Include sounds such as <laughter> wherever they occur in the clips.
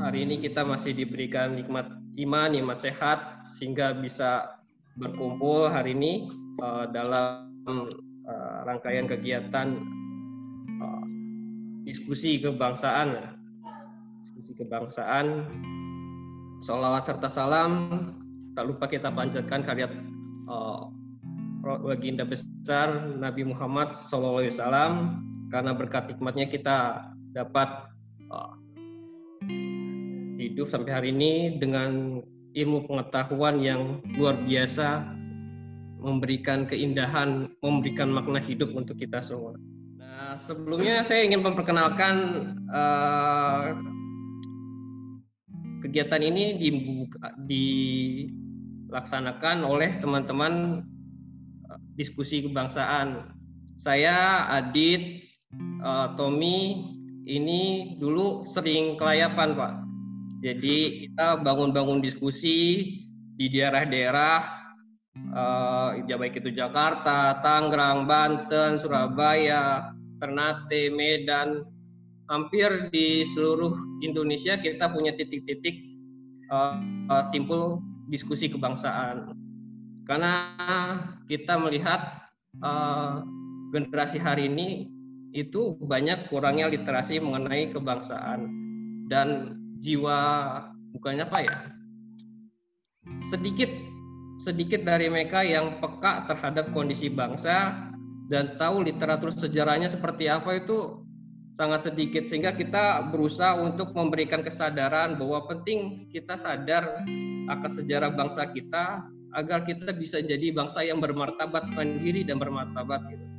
hari ini kita masih diberikan nikmat iman, nikmat sehat sehingga bisa berkumpul hari ini uh, dalam uh, rangkaian kegiatan uh, diskusi kebangsaan, diskusi kebangsaan. Salawat serta salam tak lupa kita panjatkan karya uh, baginda besar Nabi Muhammad SAW karena berkat hikmatnya kita dapat uh, hidup sampai hari ini dengan ilmu pengetahuan yang luar biasa memberikan keindahan, memberikan makna hidup untuk kita semua. Nah, sebelumnya saya ingin memperkenalkan uh, kegiatan ini dibuka, dilaksanakan oleh teman-teman uh, diskusi kebangsaan. Saya Adit, uh, Tommy, ini dulu sering kelayapan Pak jadi kita bangun-bangun diskusi di daerah-daerah uh, baik itu Jakarta, Tangerang, Banten, Surabaya, Ternate, Medan, hampir di seluruh Indonesia kita punya titik-titik uh, simpul diskusi kebangsaan. Karena kita melihat uh, generasi hari ini itu banyak kurangnya literasi mengenai kebangsaan dan jiwa bukannya apa ya sedikit sedikit dari mereka yang peka terhadap kondisi bangsa dan tahu literatur sejarahnya seperti apa itu sangat sedikit sehingga kita berusaha untuk memberikan kesadaran bahwa penting kita sadar akan sejarah bangsa kita agar kita bisa jadi bangsa yang bermartabat mandiri dan bermartabat gitu.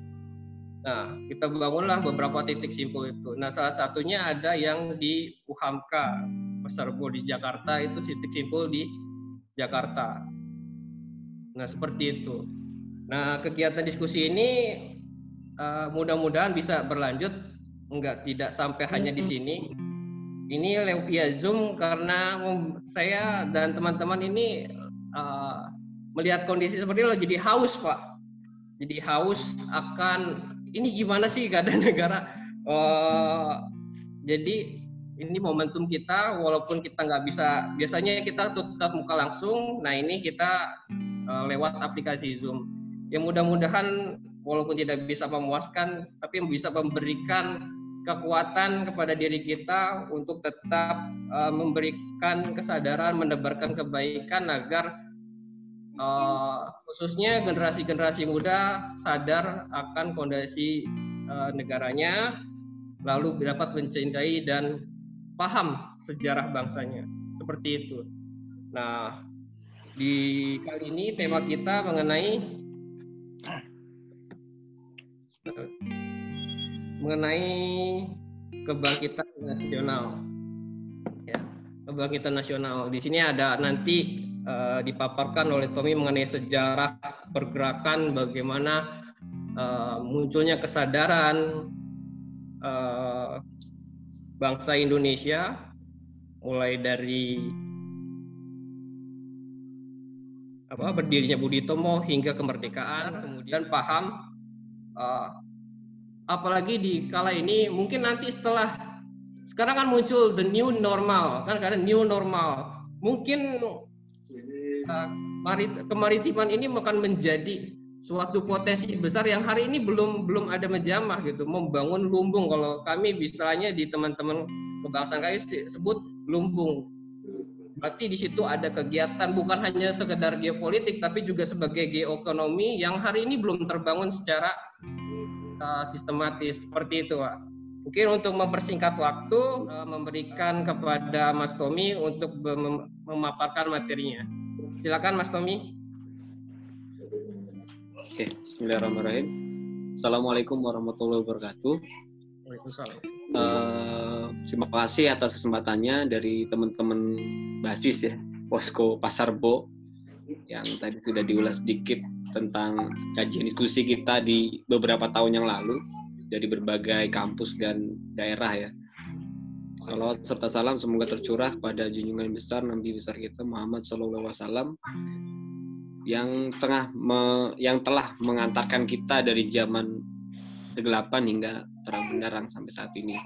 Nah, kita bangunlah beberapa titik simpul itu. Nah, salah satunya ada yang di UHAMKA, Pasarbo di Jakarta itu titik simpul di Jakarta. Nah, seperti itu. Nah, kegiatan diskusi ini uh, mudah-mudahan bisa berlanjut, enggak tidak sampai hanya di sini. Ini lewat via Zoom karena saya dan teman-teman ini uh, melihat kondisi seperti itu jadi haus, Pak. Jadi haus akan ini gimana sih keadaan <laughs> negara? Uh, jadi ini momentum kita walaupun kita nggak bisa biasanya kita tetap muka langsung nah ini kita uh, lewat aplikasi Zoom. Yang mudah-mudahan walaupun tidak bisa memuaskan tapi bisa memberikan kekuatan kepada diri kita untuk tetap uh, memberikan kesadaran menebarkan kebaikan agar uh, khususnya generasi-generasi muda sadar akan kondisi uh, negaranya, lalu dapat mencintai dan paham sejarah bangsanya. Seperti itu. Nah, di kali ini tema kita mengenai mengenai kebangkitan nasional. Ya, kebangkitan nasional. Di sini ada nanti uh, dipaparkan oleh Tommy mengenai sejarah pergerakan bagaimana uh, munculnya kesadaran uh, bangsa Indonesia mulai dari apa berdirinya Budi Tomo hingga kemerdekaan kemudian paham uh, apalagi di kala ini mungkin nanti setelah sekarang kan muncul the new normal kan karena new normal. Mungkin kemaritiman ini akan menjadi suatu potensi besar yang hari ini belum belum ada menjamah gitu. Membangun lumbung. Kalau kami misalnya di teman-teman kebangsaan kami sebut lumbung. Berarti di situ ada kegiatan bukan hanya sekedar geopolitik tapi juga sebagai geoekonomi yang hari ini belum terbangun secara uh, sistematis. Seperti itu pak. Mungkin untuk mempersingkat waktu uh, memberikan kepada Mas Tommy untuk mem memaparkan materinya Silakan Mas Tommy. Oke, Bismillahirrahmanirrahim. Assalamualaikum warahmatullahi wabarakatuh. Waalaikumsalam. Uh, terima kasih atas kesempatannya dari teman-teman basis ya, Posko Pasar Bo yang tadi sudah diulas sedikit tentang kajian diskusi kita di beberapa tahun yang lalu dari berbagai kampus dan daerah ya. Salawat serta salam semoga tercurah pada junjungan besar Nabi besar kita Muhammad Sallallahu Alaihi Wasallam yang tengah me, yang telah mengantarkan kita dari zaman kegelapan hingga terang benderang sampai saat ini.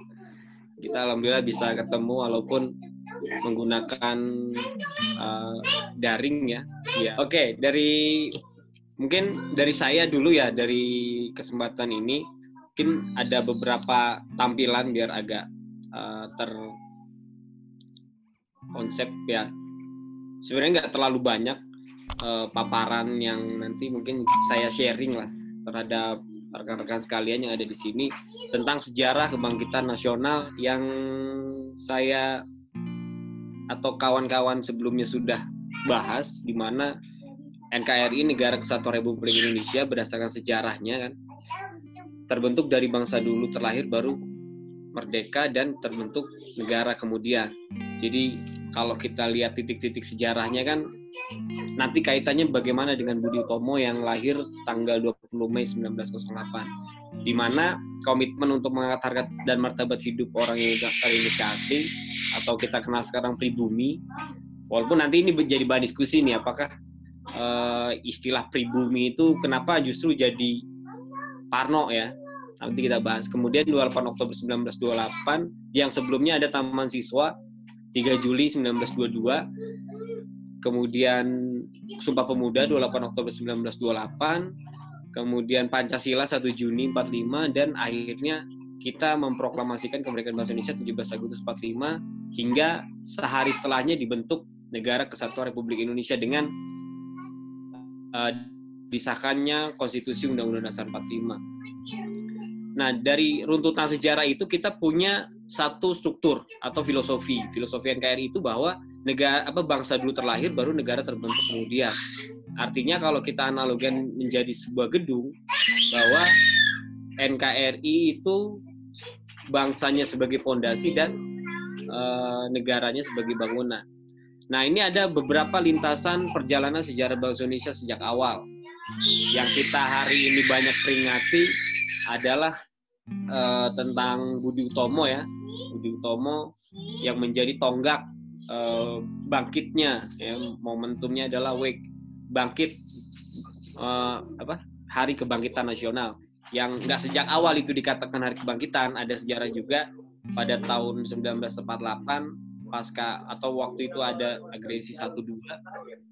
Kita alhamdulillah bisa ketemu walaupun menggunakan uh, daring ya. Ya, oke okay, dari mungkin dari saya dulu ya dari kesempatan ini mungkin ada beberapa tampilan biar agak uh, ter konsep ya. Sebenarnya nggak terlalu banyak uh, paparan yang nanti mungkin saya sharing lah terhadap rekan-rekan sekalian yang ada di sini tentang sejarah kebangkitan nasional yang saya atau kawan-kawan sebelumnya sudah bahas di mana NKRI Negara Kesatuan Republik Indonesia berdasarkan sejarahnya kan terbentuk dari bangsa dulu terlahir baru merdeka dan terbentuk negara kemudian. Jadi kalau kita lihat titik-titik sejarahnya kan nanti kaitannya bagaimana dengan Budi Utomo yang lahir tanggal 20 Mei 1908 di mana komitmen untuk mengangkat harkat dan martabat hidup orang yang Indonesia asing atau kita kenal sekarang pribumi walaupun nanti ini menjadi bahan diskusi nih apakah uh, istilah pribumi itu kenapa justru jadi Parno ya nanti kita bahas. Kemudian 28 Oktober 1928 yang sebelumnya ada Taman Siswa 3 Juli 1922 kemudian Sumpah Pemuda 28 Oktober 1928 kemudian Pancasila 1 Juni 45 dan akhirnya kita memproklamasikan kemerdekaan bahasa Indonesia 17 Agustus 45 hingga sehari setelahnya dibentuk Negara Kesatuan Republik Indonesia dengan uh, disahkannya Konstitusi Undang-Undang Dasar 45. Nah, dari runtutan sejarah itu kita punya satu struktur atau filosofi. Filosofi NKRI itu bahwa negara apa bangsa dulu terlahir baru negara terbentuk kemudian. Artinya kalau kita analogikan menjadi sebuah gedung bahwa NKRI itu bangsanya sebagai pondasi dan e, negaranya sebagai bangunan. Nah, ini ada beberapa lintasan perjalanan sejarah bangsa Indonesia sejak awal. Yang kita hari ini banyak peringati adalah uh, tentang Budi Utomo ya. Budi Utomo yang menjadi tonggak uh, bangkitnya ya, momentumnya adalah wake bangkit uh, apa? Hari Kebangkitan Nasional yang nggak sejak awal itu dikatakan Hari Kebangkitan, ada sejarah juga pada tahun 1948 pasca atau waktu itu ada agresi satu dua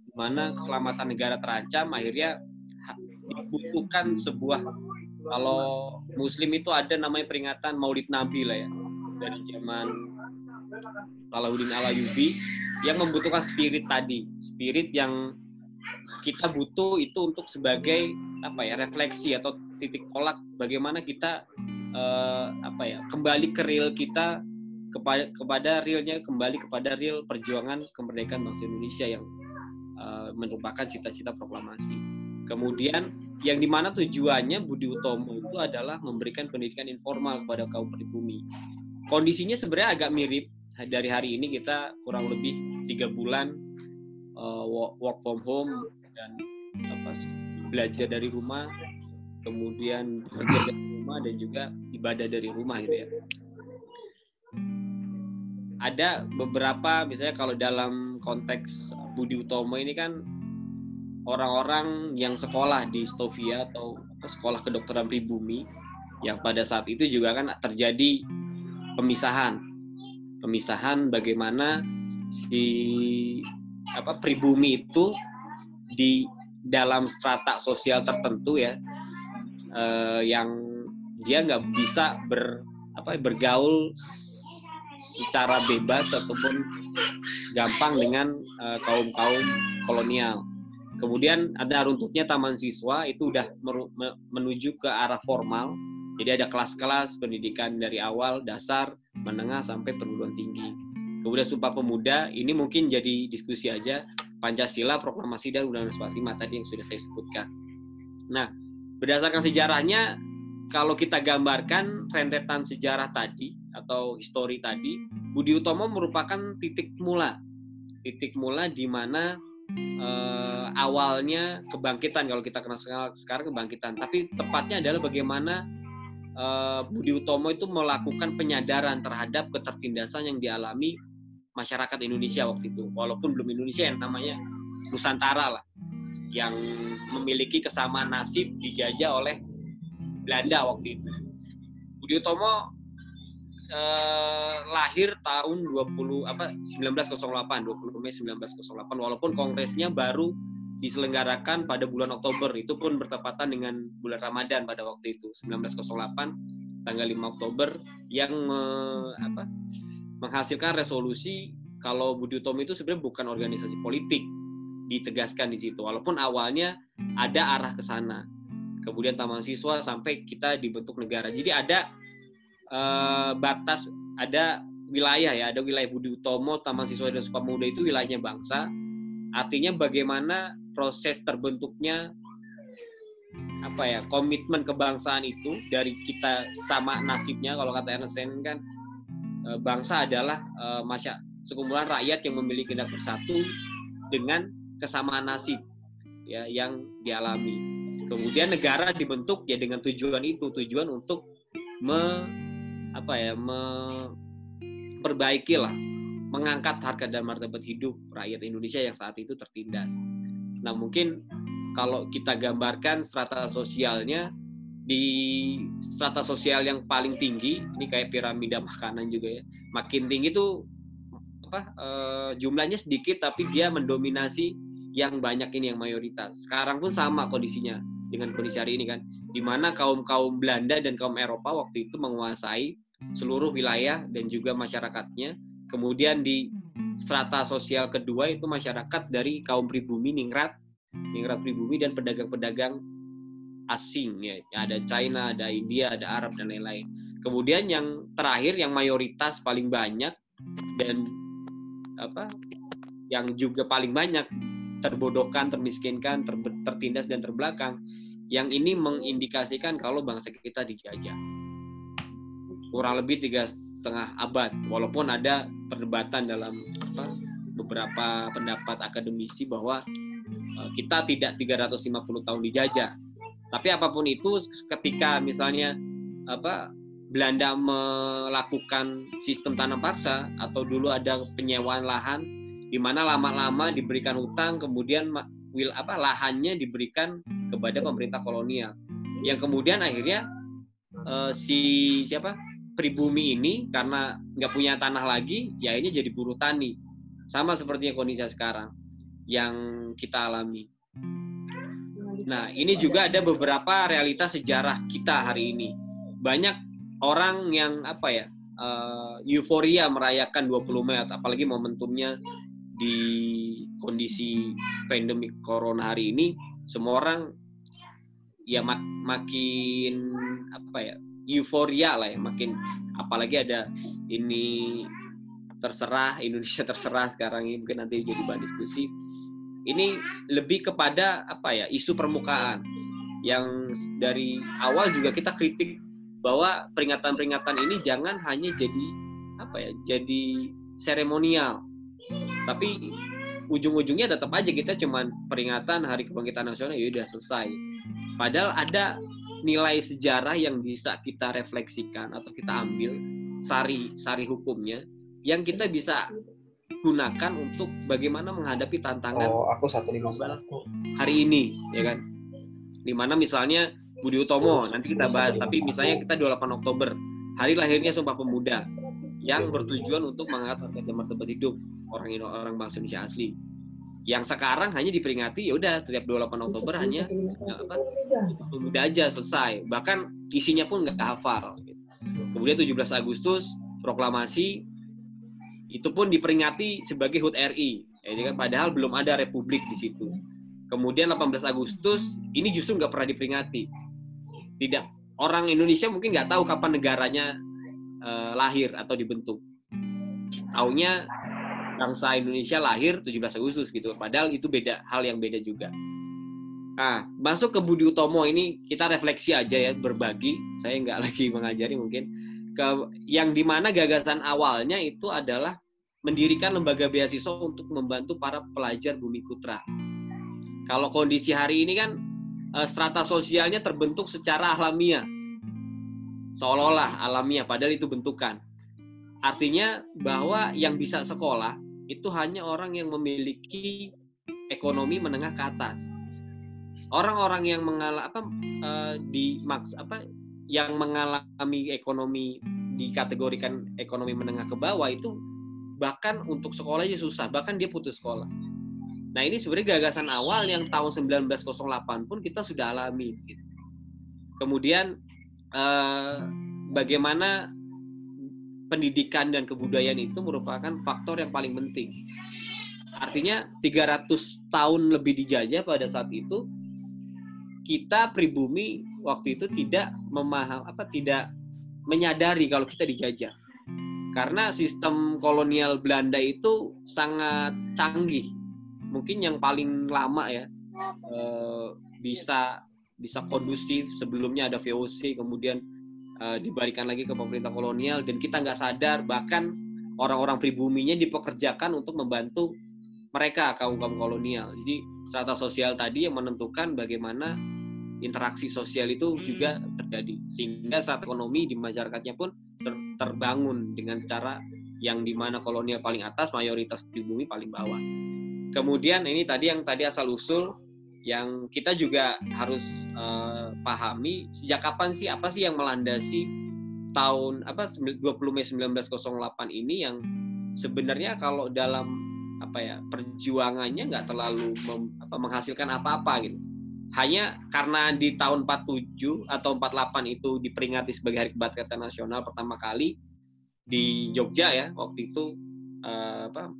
di mana keselamatan negara terancam akhirnya dibutuhkan sebuah kalau muslim itu ada namanya peringatan Maulid Nabi lah ya dari zaman Salahuddin Alayubi yang membutuhkan spirit tadi spirit yang kita butuh itu untuk sebagai apa ya refleksi atau titik tolak bagaimana kita eh, apa ya kembali ke real kita kepada kepada realnya kembali kepada real perjuangan kemerdekaan bangsa Indonesia yang uh, merupakan cita-cita proklamasi. Kemudian yang di mana tujuannya Budi Utomo itu adalah memberikan pendidikan informal kepada kaum pribumi. Kondisinya sebenarnya agak mirip dari hari ini kita kurang lebih tiga bulan uh, work from home dan apa belajar dari rumah, kemudian kerja dari rumah dan juga ibadah dari rumah gitu ya ada beberapa misalnya kalau dalam konteks Budi Utomo ini kan orang-orang yang sekolah di Stovia atau sekolah kedokteran pribumi yang pada saat itu juga kan terjadi pemisahan pemisahan bagaimana si apa pribumi itu di dalam strata sosial tertentu ya eh, yang dia nggak bisa ber apa bergaul secara bebas ataupun gampang dengan uh, kaum kaum kolonial. Kemudian ada runtutnya taman siswa itu udah menuju ke arah formal. Jadi ada kelas-kelas pendidikan dari awal dasar, menengah sampai perguruan tinggi. Kemudian Sumpah Pemuda ini mungkin jadi diskusi aja Pancasila, Proklamasi dan Undang-Undang 45 tadi yang sudah saya sebutkan. Nah, berdasarkan sejarahnya kalau kita gambarkan rentetan sejarah tadi atau histori tadi, Budi Utomo merupakan titik mula, titik mula di mana eh, awalnya kebangkitan kalau kita kenal sekarang kebangkitan, tapi tepatnya adalah bagaimana eh, Budi Utomo itu melakukan penyadaran terhadap ketertindasan yang dialami masyarakat Indonesia waktu itu, walaupun belum Indonesia yang namanya Nusantara lah, yang memiliki kesamaan nasib dijajah oleh Belanda waktu itu. Budi Utomo eh, lahir tahun 20 apa 1908 20 Mei 1908 walaupun kongresnya baru diselenggarakan pada bulan Oktober. Itu pun bertepatan dengan bulan Ramadan pada waktu itu 1908 tanggal 5 Oktober yang me, apa, menghasilkan resolusi kalau Budi Utomo itu sebenarnya bukan organisasi politik ditegaskan di situ. Walaupun awalnya ada arah ke sana kemudian taman siswa sampai kita dibentuk negara. Jadi ada uh, batas ada wilayah ya ada wilayah Budi Utomo Taman Siswa dan Sukamuda itu wilayahnya bangsa. Artinya bagaimana proses terbentuknya apa ya komitmen kebangsaan itu dari kita sama nasibnya kalau kata Ernest Renan kan e, bangsa adalah e, masya sekumpulan rakyat yang memiliki kehendak bersatu dengan kesamaan nasib ya yang dialami. Kemudian negara dibentuk ya dengan tujuan itu tujuan untuk me apa ya memperbaiki lah mengangkat harga dan martabat hidup rakyat Indonesia yang saat itu tertindas. Nah mungkin kalau kita gambarkan strata sosialnya di strata sosial yang paling tinggi ini kayak piramida makanan juga ya makin tinggi tuh apa e, jumlahnya sedikit tapi dia mendominasi yang banyak ini yang mayoritas. Sekarang pun sama kondisinya dengan kondisi hari ini kan di mana kaum kaum Belanda dan kaum Eropa waktu itu menguasai seluruh wilayah dan juga masyarakatnya kemudian di strata sosial kedua itu masyarakat dari kaum pribumi ningrat, ningrat pribumi dan pedagang-pedagang asing ya. Ada China, ada India, ada Arab dan lain-lain. Kemudian yang terakhir yang mayoritas paling banyak dan apa yang juga paling banyak terbodohkan, termiskinkan, ter, tertindas dan terbelakang. Yang ini mengindikasikan kalau bangsa kita dijajah. Kurang lebih tiga setengah abad, walaupun ada perdebatan dalam apa, beberapa pendapat akademisi bahwa uh, kita tidak 350 tahun dijajah. Tapi apa pun itu ketika misalnya apa Belanda melakukan sistem tanam paksa atau dulu ada penyewaan lahan di mana lama-lama diberikan hutang kemudian wil apa lahannya diberikan kepada pemerintah kolonial yang kemudian akhirnya uh, si siapa pribumi ini karena nggak punya tanah lagi, ya ini jadi buruh tani. Sama seperti kondisi sekarang yang kita alami. Nah, ini juga ada beberapa realitas sejarah kita hari ini. Banyak orang yang apa ya, uh, euforia merayakan 20 Mei, apalagi momentumnya di kondisi pandemi corona hari ini, semua orang ya mak makin apa ya euforia lah ya makin apalagi ada ini terserah <laughs> Indonesia terserah sekarang ini mungkin nanti jadi bahan diskusi. Ini lebih kepada apa ya isu permukaan. Yang dari awal juga kita kritik bahwa peringatan-peringatan ini jangan hanya jadi apa ya jadi seremonial. Tapi ujung-ujungnya tetap aja kita cuman peringatan Hari Kebangkitan Nasional ya udah selesai. Padahal ada nilai sejarah yang bisa kita refleksikan atau kita ambil sari sari hukumnya yang kita bisa gunakan untuk bagaimana menghadapi tantangan oh, aku satu lima hari ini ya kan? Di mana misalnya Budi Utomo nanti kita bahas tapi misalnya kita 28 Oktober hari lahirnya Sumpah Pemuda yang bertujuan untuk mengangkat harkat martabat hidup orang orang bangsa Indonesia asli yang sekarang hanya diperingati ya udah setiap 28 Oktober hanya ya, apa pemuda aja. selesai. Bahkan isinya pun nggak hafal gitu. kemudian 17 Agustus proklamasi itu pun diperingati sebagai HUT RI ya kan padahal belum ada republik di situ. Kemudian 18 Agustus ini justru nggak pernah diperingati. Tidak orang Indonesia mungkin nggak tahu kapan negaranya eh, lahir atau dibentuk. Taunya bangsa Indonesia lahir 17 Agustus gitu. Padahal itu beda hal yang beda juga. Nah, masuk ke Budi Utomo ini kita refleksi aja ya, berbagi. Saya nggak <laughs> lagi mengajari mungkin ke yang di mana gagasan awalnya itu adalah mendirikan lembaga beasiswa untuk membantu para pelajar Bumi Putra. Kalau kondisi hari ini kan eh, strata sosialnya terbentuk secara alamiah, seolah-olah alamiah, padahal itu bentukan. Artinya bahwa yang bisa sekolah itu hanya orang yang memiliki ekonomi menengah ke atas. Orang-orang yang mengalami apa uh, di maks apa yang mengalami ekonomi dikategorikan ekonomi menengah ke bawah itu bahkan untuk sekolah aja susah, bahkan dia putus sekolah. Nah ini sebenarnya gagasan awal yang tahun 1908 pun kita sudah alami. Gitu. Kemudian eh, bagaimana pendidikan dan kebudayaan itu merupakan faktor yang paling penting. Artinya 300 tahun lebih dijajah pada saat itu kita pribumi waktu itu tidak memaham apa tidak menyadari kalau kita dijajah. Karena sistem kolonial Belanda itu sangat canggih. Mungkin yang paling lama ya eh, bisa bisa kondusif sebelumnya ada VOC kemudian uh, dibalikan lagi ke pemerintah kolonial dan kita nggak sadar bahkan orang-orang pribuminya dipekerjakan untuk membantu mereka kaum kaum kolonial. Jadi strata sosial tadi yang menentukan bagaimana interaksi sosial itu juga terjadi sehingga saat ekonomi di masyarakatnya pun ter terbangun dengan cara yang di mana kolonial paling atas mayoritas pribumi paling bawah. Kemudian ini tadi yang tadi asal usul yang kita juga harus uh, pahami sejak kapan sih apa sih yang melandasi tahun apa 20 Mei 1908 ini yang sebenarnya kalau dalam apa ya perjuangannya nggak terlalu mem, apa, menghasilkan apa-apa gitu. Hanya karena di tahun 47 atau 48 itu diperingati sebagai Hari Kebangkitan Nasional pertama kali di Jogja ya waktu itu uh, apa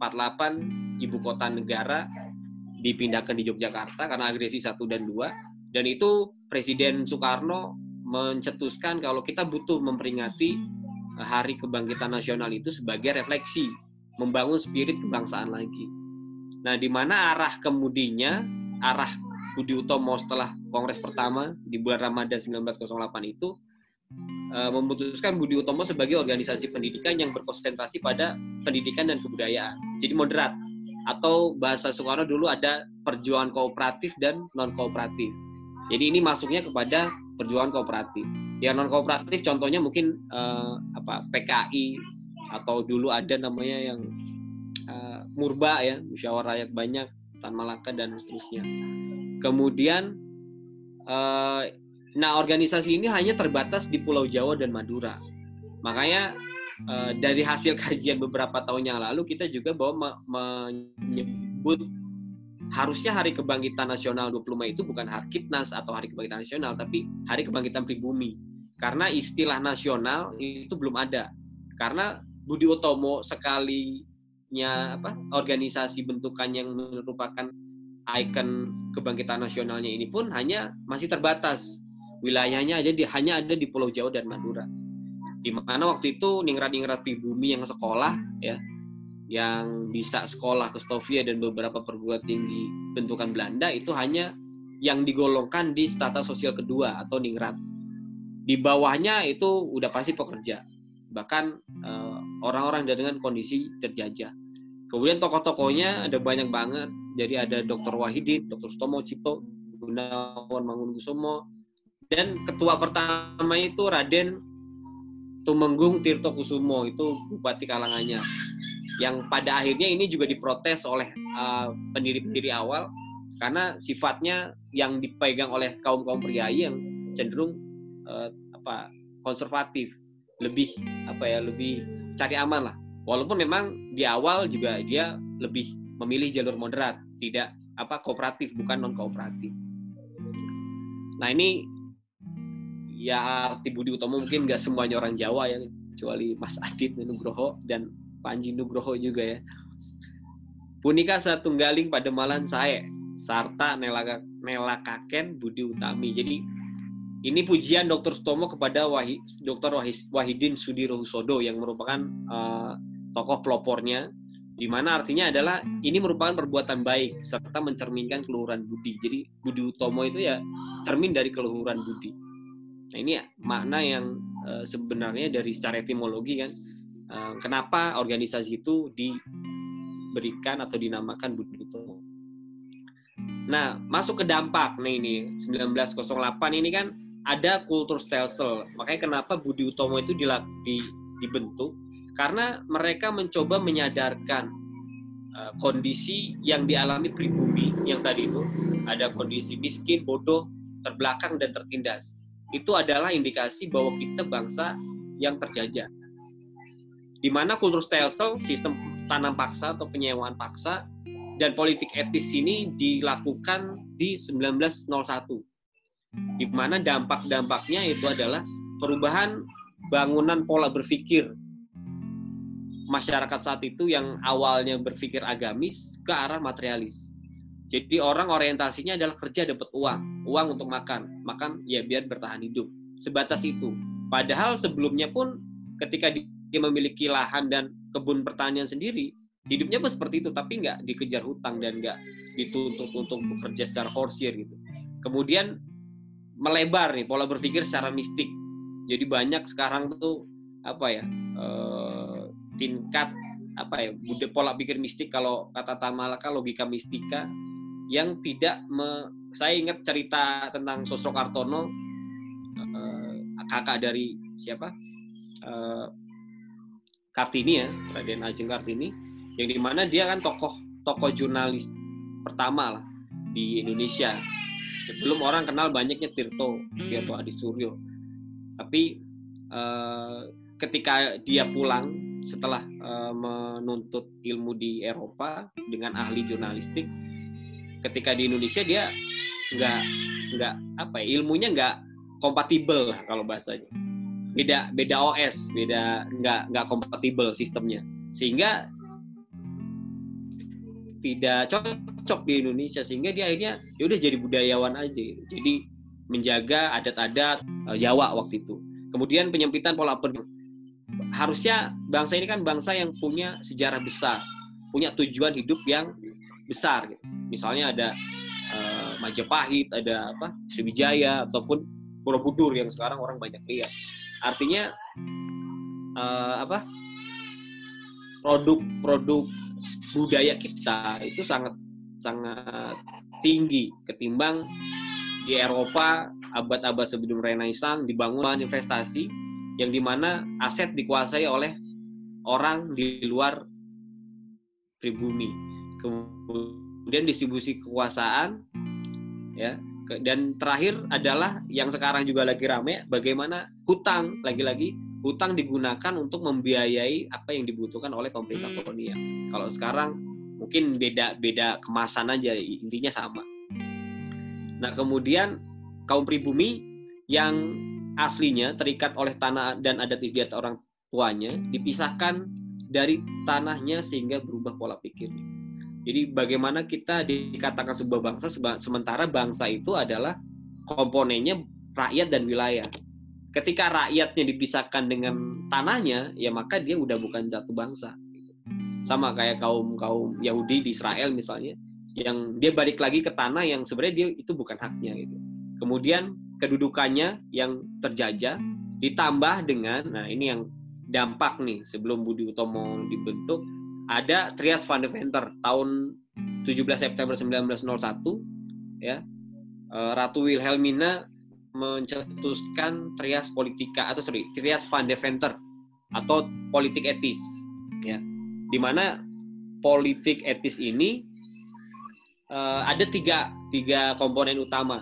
48 ibu kota negara dipindahkan di Yogyakarta karena agresi satu dan dua dan itu Presiden Soekarno mencetuskan kalau kita butuh memperingati eh, Hari Kebangkitan Nasional itu sebagai refleksi membangun spirit kebangsaan lagi. Nah, di mana arah kemudinya arah Budi Utomo setelah Kongres pertama di bulan Ramadan 1908 itu eh, memutuskan Budi Utomo sebagai organisasi pendidikan yang berkonsentrasi pada pendidikan dan kebudayaan. Jadi moderat atau bahasa Soekarno dulu ada perjuangan kooperatif dan non kooperatif. Jadi ini masuknya kepada perjuangan kooperatif. Yang non kooperatif contohnya mungkin uh, apa PKI atau dulu ada namanya yang uh, Murba ya, Musyawarah Rakyat Banyak, Tan Malaka dan seterusnya. Kemudian uh, nah organisasi ini hanya terbatas di Pulau Jawa dan Madura. Makanya uh, dari hasil kajian beberapa tahun yang lalu kita juga bahwa menyebut harusnya Hari Kebangkitan Nasional 20 Mei itu bukan Hari Kitnas atau Hari Kebangkitan Nasional tapi Hari Kebangkitan Pribumi. Karena istilah nasional itu belum ada. Karena Budi Utomo sekalinya apa organisasi bentukan yang merupakan ikon kebangkitan nasionalnya ini pun hanya masih terbatas wilayahnya aja di hanya ada di Pulau Jawa dan Madura di mana waktu itu ningrat-ningrat pribumi yang sekolah ya yang bisa sekolah ke Stovia dan beberapa perguruan tinggi bentukan Belanda itu hanya yang digolongkan di strata sosial kedua atau ningrat. Di bawahnya itu udah pasti pekerja, bahkan uh, orang-orang dengan kondisi terjajah. Kemudian tokoh-tokohnya ada banyak banget. Jadi ada Dr. Wahidin, Dr. Stomo Cipto, Gunawan Mangunkusumo, dan ketua pertama itu Raden Tumenggung Tirto Kusumo itu bupati Kalangannya. Yang pada akhirnya ini juga diprotes oleh uh, pendiri-pendiri awal karena sifatnya yang dipegang oleh kaum kaum priai yang cenderung uh, apa konservatif lebih apa ya lebih cari aman lah. Walaupun memang di awal juga dia lebih memilih jalur moderat tidak apa kooperatif bukan non kooperatif nah ini ya arti Budi Utomo mungkin nggak semuanya orang Jawa ya kecuali Mas Adit Nugroho dan Panji Nugroho juga ya. Punika satunggaling pada malan saya sarta nelaka, nelakaken Budi Utami. Jadi ini pujian Dr. Sutomo kepada Wahi, Dr. Wahidin Sudiro Husodo yang merupakan uh, tokoh pelopornya di mana artinya adalah ini merupakan perbuatan baik serta mencerminkan keluhuran budi. Jadi Budi Utomo itu ya cermin dari keluhuran budi. Nah ini makna yang uh, sebenarnya dari secara etimologi kan, uh, kenapa organisasi itu diberikan atau dinamakan Budi. Nah masuk ke dampak, nih ini 1908 ini kan ada kultur stelsel. Makanya kenapa Budi Utomo itu di, di, dibentuk karena mereka mencoba menyadarkan uh, kondisi yang dialami pribumi yang tadi itu ada kondisi miskin, bodoh, terbelakang dan tertindas itu adalah indikasi bahwa kita bangsa yang terjajah. di mana kultur stelsel, sistem tanam paksa atau penyewaan paksa, dan politik etis ini dilakukan di 1901. Di mana dampak-dampaknya itu adalah perubahan bangunan pola berpikir masyarakat saat itu yang awalnya berpikir agamis ke arah materialis. Jadi orang orientasinya adalah kerja dapat uang, uang untuk makan, makan ya biar bertahan hidup. Sebatas itu. Padahal sebelumnya pun ketika dia memiliki lahan dan kebun pertanian sendiri, hidupnya pun seperti itu, tapi nggak dikejar hutang dan nggak dituntut untuk bekerja secara forsir gitu. Kemudian melebar nih pola berpikir secara mistik. Jadi banyak sekarang tuh apa ya eh, tingkat apa ya pola pikir mistik kalau kata Tamalaka logika mistika yang tidak me, saya ingat cerita tentang Sosro Kartono eh, kakak dari siapa? Eh, Kartini ya Raden Ajeng Kartini yang di mana dia kan tokoh tokoh jurnalis pertama lah di Indonesia. Sebelum orang kenal banyaknya Tirto Tirto Adi Suryo tapi eh, ketika dia pulang setelah eh, menuntut ilmu di Eropa dengan ahli jurnalistik ketika di Indonesia dia nggak nggak apa ya ilmunya nggak kompatibel lah kalau bahasanya. Beda beda OS beda nggak nggak kompatibel sistemnya. Sehingga tidak cocok di Indonesia sehingga dia akhirnya ya udah jadi budayawan aja. Jadi menjaga adat-adat uh, Jawa waktu itu. Kemudian penyempitan pola pikir harusnya bangsa ini kan bangsa yang punya sejarah besar punya tujuan hidup yang besar gitu. Misalnya ada uh, Majapahit ada apa Sriwijaya ataupun Borobudur yang sekarang orang banyak lihat. Artinya uh, apa produk-produk budaya kita itu sangat sangat tinggi ketimbang di Eropa abad-abad sebelum Renaissance dibangun investasi yang di mana aset dikuasai oleh orang di luar pribumi. Kemudian distribusi kekuasaan ya. Dan terakhir adalah yang sekarang juga lagi rame bagaimana hutang. Lagi-lagi hutang digunakan untuk membiayai apa yang dibutuhkan oleh pemerintah kolonial. Kalau sekarang mungkin beda beda kemasan aja intinya sama. Nah kemudian kaum pribumi yang aslinya terikat oleh tanah dan adat istiadat orang tuanya dipisahkan dari tanahnya sehingga berubah pola pikirnya jadi bagaimana kita dikatakan sebuah bangsa sementara bangsa itu adalah komponennya rakyat dan wilayah. Ketika rakyatnya dipisahkan dengan tanahnya, ya maka dia udah bukan satu bangsa. Sama kayak kaum kaum Yahudi di Israel misalnya, yang dia balik lagi ke tanah yang sebenarnya dia itu bukan haknya gitu. Kemudian kedudukannya yang terjajah ditambah dengan, nah ini yang dampak nih sebelum Budi Utomo dibentuk ada Trias van de Venter tahun 17 September 1901 ya. Eh, Ratu Wilhelmina mencetuskan Trias Politika atau sorry Trias van de Venter atau politik etis ya. Di mana politik etis ini uh, ada tiga tiga komponen utama.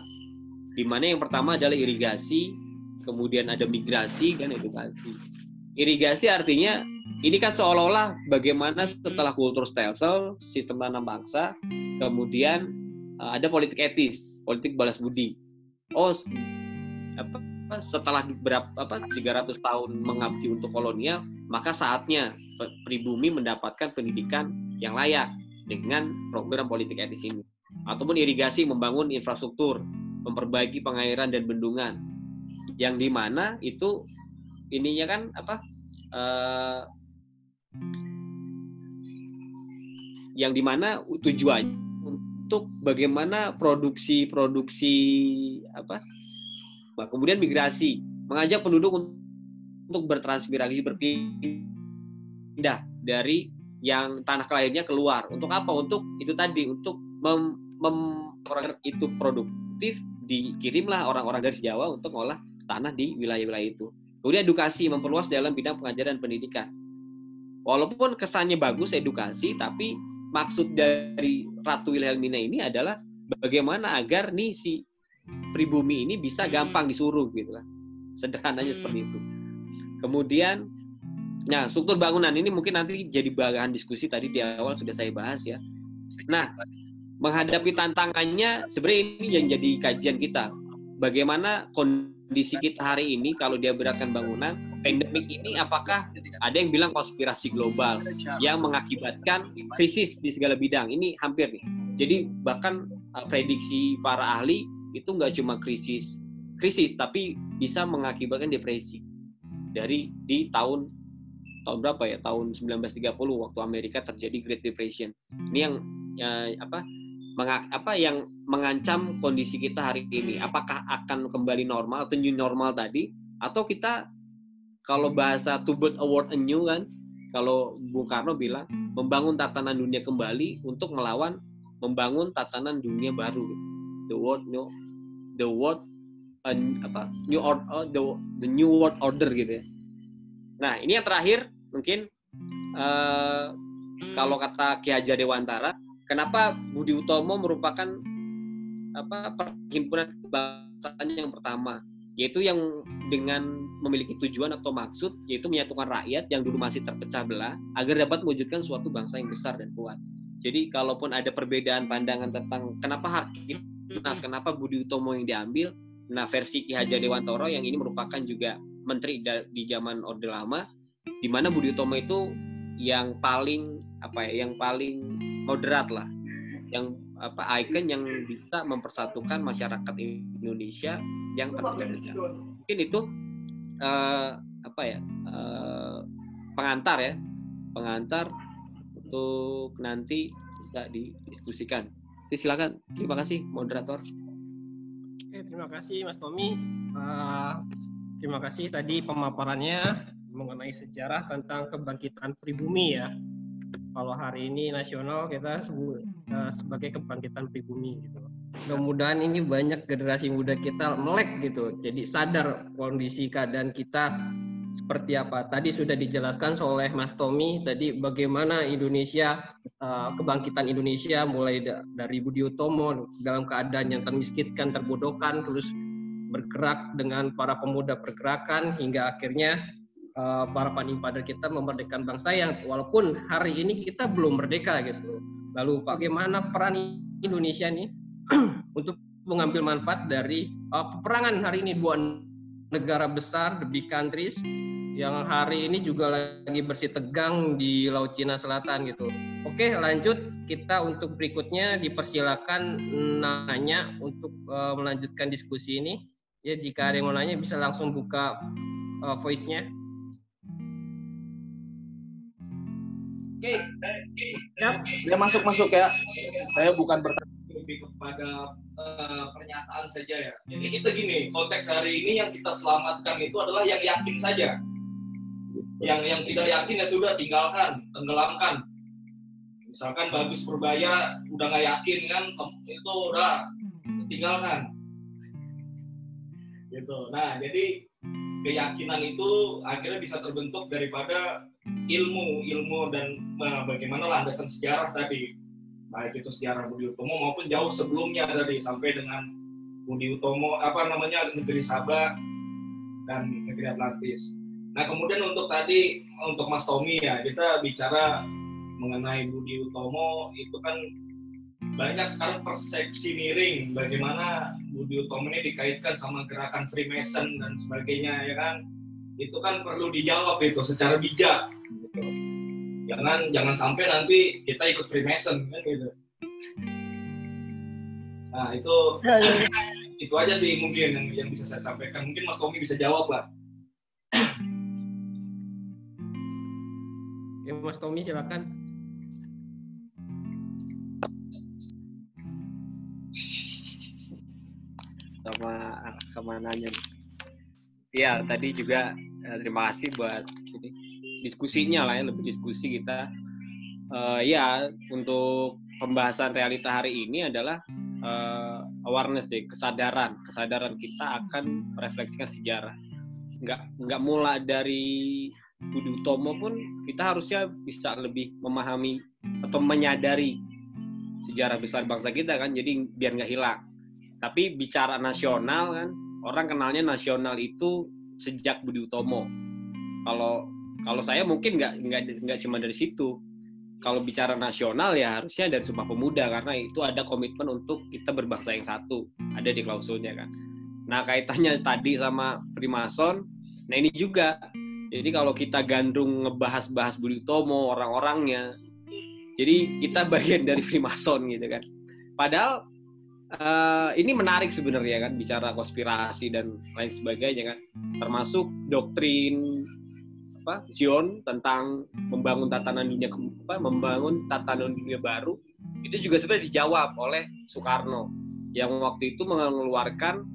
Di mana yang pertama adalah irigasi kemudian ada migrasi dan edukasi. Irigasi artinya ini kan seolah-olah bagaimana setelah kultur stelsel, sistem tanam bangsa, kemudian uh, ada politik etis, politik balas budi. Oh, apa, setelah berapa apa 300 tahun mengabdi untuk kolonial, maka saatnya pribumi mendapatkan pendidikan yang layak dengan program politik etis ini. Ataupun irigasi membangun infrastruktur, memperbaiki pengairan dan bendungan. Yang di mana itu ininya kan apa? Uh, yang di mana tujuannya untuk bagaimana produksi-produksi apa nah, kemudian migrasi mengajak penduduk untuk bertransmigrasi berpindah dari yang tanah kelahirannya keluar. Untuk apa? Untuk itu tadi untuk mem, mem itu produktif dikirimlah orang-orang dari Jawa untuk mengolah tanah di wilayah-wilayah itu. Kemudian edukasi memperluas dalam bidang pengajaran pendidikan walaupun kesannya bagus edukasi tapi maksud dari Ratu Wilhelmina ini adalah bagaimana agar nih si pribumi ini bisa gampang disuruh gitu kan sederhananya seperti itu kemudian Nah, struktur bangunan ini mungkin nanti jadi bahan diskusi tadi di awal sudah saya bahas ya. Nah, menghadapi tantangannya sebenarnya ini yang jadi kajian kita. Bagaimana kondisi kita hari ini kalau dia beratkan bangunan, pandemik ini apakah ada yang bilang konspirasi global yang mengakibatkan krisis di segala bidang. Ini hampir nih. Jadi bahkan uh, prediksi para ahli itu nggak cuma krisis krisis tapi bisa mengakibatkan depresi. Dari di tahun tahun berapa ya? Tahun 1930 waktu Amerika terjadi Great Depression. Ini yang ya, apa mengak, apa yang mengancam kondisi kita hari ini. Apakah akan kembali normal atau new normal tadi? Atau kita kalau bahasa to build a world anew kan kalau Bung Karno bilang membangun tatanan dunia kembali untuk melawan membangun tatanan dunia baru. The world new the world uh, apa new order uh, the, the new world order gitu ya. Nah ini yang terakhir mungkin uh, kalau kata Ki Hajar Dewantara, kenapa Budi Utomo merupakan apa perhimpunan kebangsaan yang pertama, yaitu yang dengan memiliki tujuan atau maksud yaitu menyatukan rakyat yang dulu masih terpecah belah agar dapat mewujudkan suatu bangsa yang besar dan kuat. Jadi kalaupun ada perbedaan pandangan tentang kenapa hak kenapa Budi Utomo yang diambil, Nah, versi Ki Hajar Dewantoro yang ini merupakan juga menteri di zaman Orde Lama, di mana Budi Utomo itu yang paling apa ya, yang paling moderat lah, yang apa ikon yang bisa mempersatukan masyarakat Indonesia yang terpecah Mungkin itu uh, apa ya uh, pengantar ya, pengantar untuk nanti bisa didiskusikan. Jadi silakan, terima kasih moderator terima kasih Mas Tommy. Uh, terima kasih tadi pemaparannya mengenai sejarah tentang kebangkitan pribumi ya. Kalau hari ini nasional kita sebut uh, sebagai kebangkitan pribumi gitu. Mudah-mudahan ini banyak generasi muda kita melek gitu. Jadi sadar kondisi keadaan kita seperti apa. Tadi sudah dijelaskan oleh Mas Tommy tadi bagaimana Indonesia uh, kebangkitan Indonesia mulai da dari Budi Utomo dalam keadaan yang termiskinkan, terbodohkan terus bergerak dengan para pemuda pergerakan hingga akhirnya uh, para panimpader kita memerdekakan bangsa yang walaupun hari ini kita belum merdeka gitu. Lalu bagaimana peran Indonesia nih <clears throat> untuk mengambil manfaat dari uh, peperangan hari ini dua negara besar, the big countries, yang hari ini juga lagi bersih tegang di Laut Cina Selatan gitu. Oke, lanjut kita untuk berikutnya dipersilakan nanya untuk uh, melanjutkan diskusi ini. Ya, jika ada yang mau nanya bisa langsung buka uh, voice-nya. Oke, ya, saya masuk masuk ya. Saya bukan bertanya lebih kepada uh, pernyataan saja ya. Jadi kita gini, konteks hari ini yang kita selamatkan itu adalah yang yakin saja. Yang yang tidak yakin ya sudah tinggalkan, tenggelamkan. Misalkan bagus berbaya udah nggak yakin kan, itu udah tinggalkan. Gitu. Nah, jadi keyakinan itu akhirnya bisa terbentuk daripada ilmu, ilmu dan nah, bagaimana landasan sejarah tadi baik itu sejarah Budi Utomo maupun jauh sebelumnya tadi sampai dengan Budi Utomo apa namanya negeri Sabah dan negeri Atlantis. Nah kemudian untuk tadi untuk Mas Tommy ya kita bicara mengenai Budi Utomo itu kan banyak sekarang persepsi miring bagaimana Budi Utomo ini dikaitkan sama gerakan Freemason dan sebagainya ya kan itu kan perlu dijawab itu secara bijak gitu. Jangan jangan sampai nanti kita ikut Freemason kan gitu. Nah itu ya, ya. <laughs> itu aja sih mungkin yang, yang bisa saya sampaikan. Mungkin Mas Tommy bisa jawab lah. Oke, <clears throat> Mas Tommy silakan. Sama sama nanya ya tadi juga eh, terima kasih buat ini diskusinya lah ya lebih diskusi kita. Uh, ya untuk pembahasan realita hari ini adalah uh, awareness ya kesadaran. Kesadaran kita akan merefleksikan sejarah. Nggak nggak mulai dari Budi Utomo pun kita harusnya bisa lebih memahami atau menyadari sejarah besar bangsa kita kan jadi biar nggak hilang. Tapi bicara nasional kan orang kenalnya nasional itu sejak Budi Utomo. Kalau kalau saya mungkin nggak nggak nggak cuma dari situ. Kalau bicara nasional ya harusnya dari Sumpah Pemuda karena itu ada komitmen untuk kita berbangsa yang satu. Ada di klausulnya kan. Nah kaitannya tadi sama Freemason nah ini juga. Jadi kalau kita gandrung ngebahas-bahas Budi Utomo orang-orangnya jadi kita bagian dari Freemason gitu kan. Padahal uh, ini menarik sebenarnya kan bicara konspirasi dan lain sebagainya kan. Termasuk doktrin apa Zion tentang membangun tatanan dunia apa, membangun tatanan dunia baru itu juga sebenarnya dijawab oleh Soekarno yang waktu itu mengeluarkan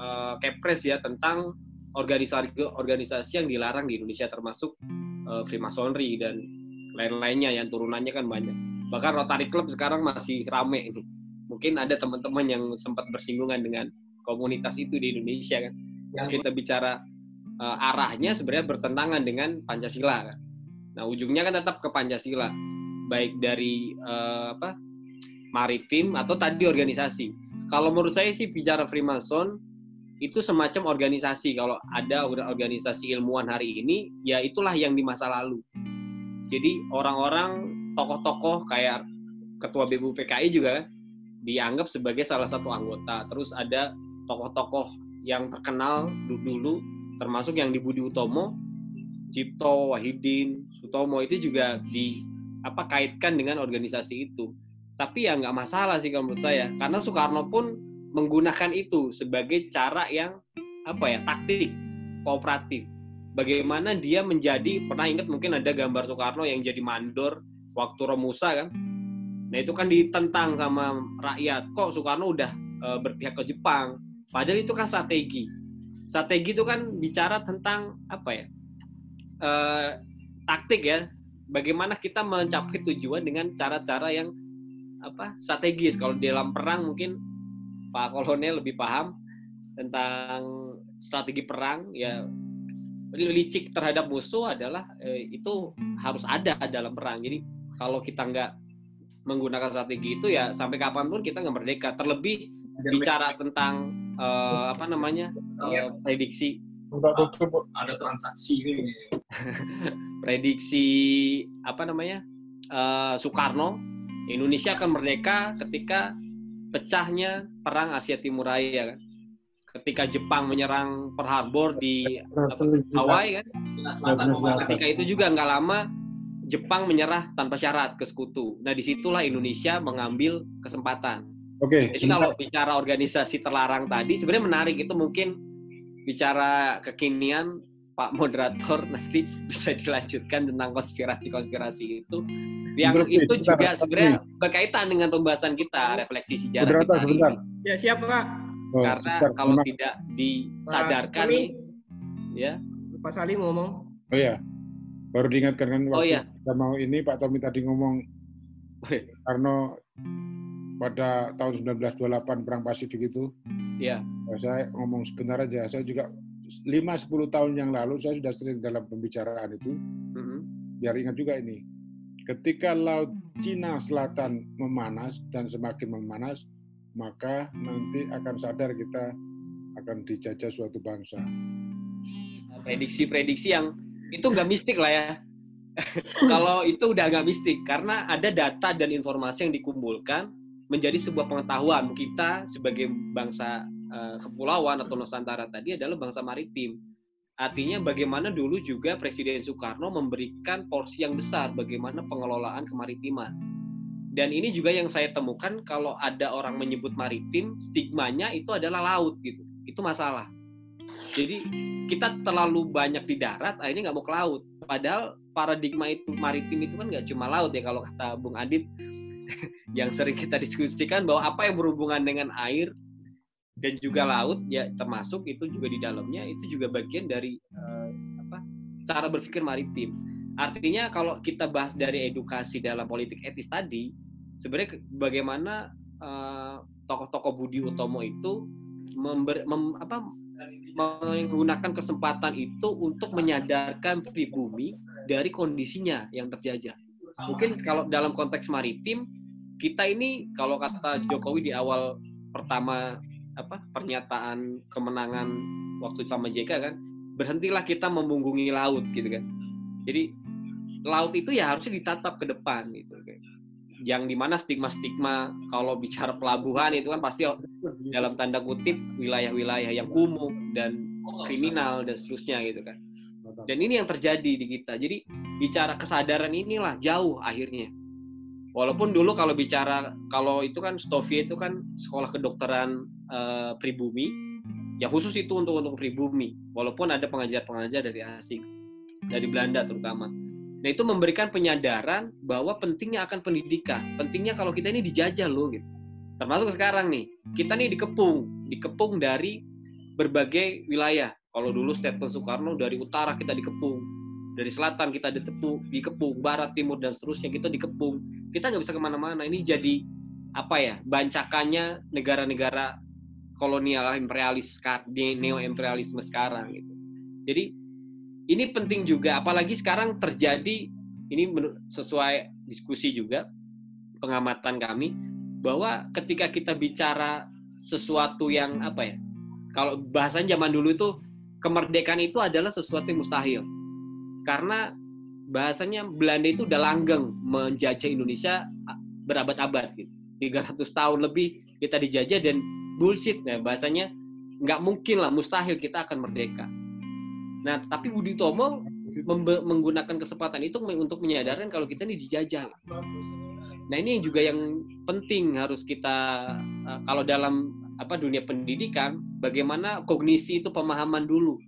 uh, kepres ya tentang organisasi organisasi yang dilarang di Indonesia termasuk uh, Freemasonry dan lain-lainnya yang turunannya kan banyak. Bahkan Rotary Club sekarang masih rame ini mungkin ada teman-teman yang sempat bersinggungan dengan komunitas itu di Indonesia kan. Yang kita bicara uh, arahnya sebenarnya bertentangan dengan Pancasila kan. Nah ujungnya kan tetap ke Pancasila baik dari uh, apa maritim atau tadi organisasi. Kalau menurut saya sih bicara Freemason itu semacam organisasi. Kalau ada organisasi ilmuwan hari ini ya itulah yang di masa lalu. Jadi orang-orang tokoh-tokoh kayak ketua BBPKI juga dianggap sebagai salah satu anggota. Terus ada tokoh-tokoh yang terkenal dulu, termasuk yang di Budi Utomo, Cipto, Wahidin, Sutomo itu juga di apa kaitkan dengan organisasi itu. Tapi ya nggak masalah sih kalau menurut saya, karena Soekarno pun menggunakan itu sebagai cara yang apa ya taktik kooperatif. Bagaimana dia menjadi pernah ingat mungkin ada gambar Soekarno yang jadi mandor waktu Romusa kan Nah itu kan ditentang sama rakyat. Kok Soekarno udah e, berpihak ke Jepang? Padahal itu kan strategi. Strategi itu kan bicara tentang apa ya? E, taktik ya. Bagaimana kita mencapai tujuan dengan cara-cara yang apa strategis. Kalau dalam perang mungkin Pak Kolonel lebih paham tentang strategi perang ya licik terhadap musuh adalah eh, itu harus ada dalam perang. Jadi kalau kita nggak menggunakan strategi itu ya sampai kapan pun kita nggak merdeka. Terlebih bicara tentang uh, apa namanya uh, prediksi. Ada transaksi. Ini. <laughs> prediksi apa namanya uh, Soekarno Indonesia akan merdeka ketika pecahnya perang Asia Timur Raya kan? Ketika Jepang menyerang Pearl Harbor di Hawaii kan? Ketika itu juga nggak lama Jepang menyerah tanpa syarat ke sekutu. Nah di situlah Indonesia mengambil kesempatan. Oke. Okay, Jadi kalau bicara organisasi terlarang tadi sebenarnya menarik itu mungkin bicara kekinian Pak moderator <laughs> nanti bisa dilanjutkan tentang konspirasi-konspirasi itu. Yang Berarti, itu juga sebenarnya berkaitan dengan pembahasan kita refleksi sejarah moderator, kita. Sebentar. Ya siap Pak. Oh, Karena sebentar. kalau Memang. tidak disadarkan, Pak ya. Pak Salim ngomong. Oh ya, baru diingatkan kan waktu oh, iya. kita mau ini Pak Tommy tadi ngomong karena pada tahun 1928 perang Pasifik itu ya saya ngomong sebentar aja. Saya juga 5-10 tahun yang lalu saya sudah sering dalam pembicaraan itu. Mm-hmm. biar ingat juga ini. Ketika laut Cina Selatan memanas dan semakin memanas maka nanti akan sadar kita akan dijajah suatu bangsa. Prediksi-prediksi yang itu nggak mistik lah ya. <laughs> Kalau itu udah nggak mistik karena ada data dan informasi yang dikumpulkan menjadi sebuah pengetahuan kita sebagai bangsa uh, kepulauan atau Nusantara tadi adalah bangsa maritim. Artinya bagaimana dulu juga Presiden Soekarno memberikan porsi yang besar bagaimana pengelolaan kemaritiman. Dan ini juga yang saya temukan kalau ada orang menyebut maritim, stigmanya itu adalah laut gitu. Itu masalah jadi kita terlalu banyak di darat, akhirnya nggak mau ke laut. Padahal paradigma itu maritim itu kan nggak cuma laut ya kalau kata Bung Adit <laughs> yang sering kita diskusikan bahwa apa yang berhubungan dengan air dan juga laut ya termasuk itu juga di dalamnya itu juga bagian dari uh, apa cara berpikir maritim. Artinya kalau kita bahas dari edukasi dalam politik etis tadi, sebenarnya bagaimana uh, tokoh-tokoh Budi Utomo itu member, mem, apa, menggunakan kesempatan itu untuk menyadarkan pribumi dari kondisinya yang terjajah. Mungkin kalau dalam konteks maritim, kita ini kalau kata Jokowi di awal pertama apa pernyataan kemenangan waktu sama JK kan, berhentilah kita membungkungi laut gitu kan. Jadi laut itu ya harusnya ditatap ke depan gitu. Yang di mana stigma-stigma kalau bicara pelabuhan itu kan pasti dalam tanda kutip wilayah-wilayah yang kumuh dan kriminal dan seterusnya gitu kan. Dan ini yang terjadi di kita. Jadi bicara kesadaran inilah jauh akhirnya. Walaupun dulu kalau bicara kalau itu kan Stovia itu kan sekolah kedokteran uh, pribumi, ya khusus itu untuk untuk pribumi. Walaupun ada pengajar-pengajar dari asing, dari Belanda terutama. Nah itu memberikan penyadaran bahwa pentingnya akan pendidikan, pentingnya kalau kita ini dijajah loh gitu. Termasuk sekarang nih, kita nih dikepung, dikepung dari berbagai wilayah. Kalau dulu statement Soekarno dari utara kita dikepung, dari selatan kita ditepung, dikepung, barat, timur dan seterusnya kita dikepung. Kita nggak bisa ke mana-mana. Ini jadi apa ya? Bancakannya negara-negara kolonial imperialis neo imperialisme sekarang gitu. Jadi ini penting juga, apalagi sekarang terjadi ini sesuai diskusi juga pengamatan kami bahwa ketika kita bicara sesuatu yang apa ya kalau bahasanya zaman dulu itu kemerdekaan itu adalah sesuatu yang mustahil. Karena bahasanya Belanda itu udah langgeng menjajah Indonesia berabad-abad gitu. 300 tahun lebih kita dijajah dan bullshit ya bahasanya nggak mungkin lah mustahil kita akan merdeka. Nah, tapi Budi Tomo menggunakan kesempatan itu untuk menyadarkan kalau kita ini dijajah. Nah, ini juga yang penting harus kita eh, kalau dalam apa dunia pendidikan bagaimana kognisi itu pemahaman dulu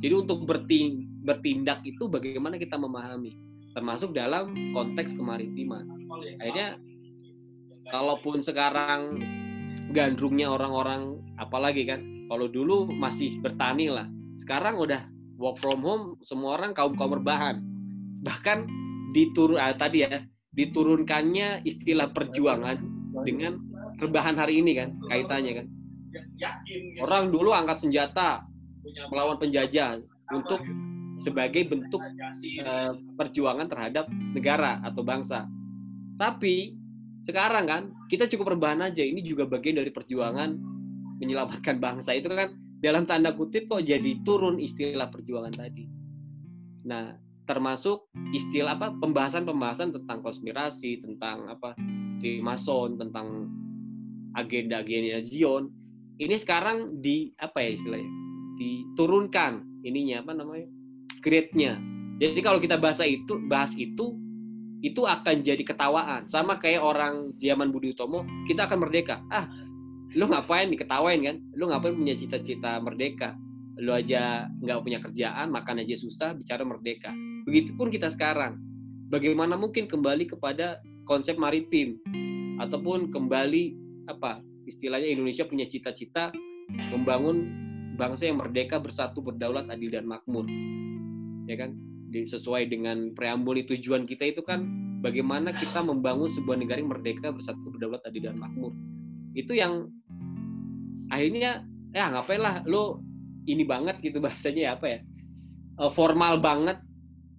jadi untuk bertindak itu bagaimana kita memahami termasuk dalam konteks kemaritiman akhirnya kalaupun sekarang gandrungnya orang-orang apalagi kan kalau dulu masih bertani lah sekarang udah work from home semua orang kaum kaum berbahan bahkan diturun ah, tadi ya diturunkannya istilah perjuangan dengan rebahan hari ini kan kaitannya kan. Yakin gitu. orang dulu angkat senjata melawan penjajah untuk sebagai bentuk uh, perjuangan terhadap negara atau bangsa. Tapi sekarang kan kita cukup rebahan aja. Ini juga bagian dari perjuangan menyelamatkan bangsa. Itu kan dalam tanda kutip kok jadi turun istilah perjuangan tadi. Nah termasuk istilah apa? Pembahasan-pembahasan tentang konspirasi tentang apa? Di mason tentang agenda-agenda Zion. Ini sekarang di apa ya istilahnya? Diturunkan ininya apa namanya? Grade-nya. Jadi kalau kita bahasa itu bahas itu itu akan jadi ketawaan. Sama kayak orang zaman Budi Utomo kita akan merdeka. Ah lu ngapain diketawain kan? Lu ngapain punya cita-cita merdeka? Lu aja nggak punya kerjaan makan aja susah bicara merdeka. Begitupun kita sekarang. Bagaimana mungkin kembali kepada konsep maritim? Ataupun kembali apa istilahnya Indonesia punya cita-cita membangun bangsa yang merdeka bersatu berdaulat adil dan makmur. Ya kan? Sesuai dengan preambul tujuan kita itu kan bagaimana kita membangun sebuah negara yang merdeka bersatu berdaulat adil dan makmur itu yang akhirnya ya ngapain lah lo ini banget gitu bahasanya ya apa ya eh, formal banget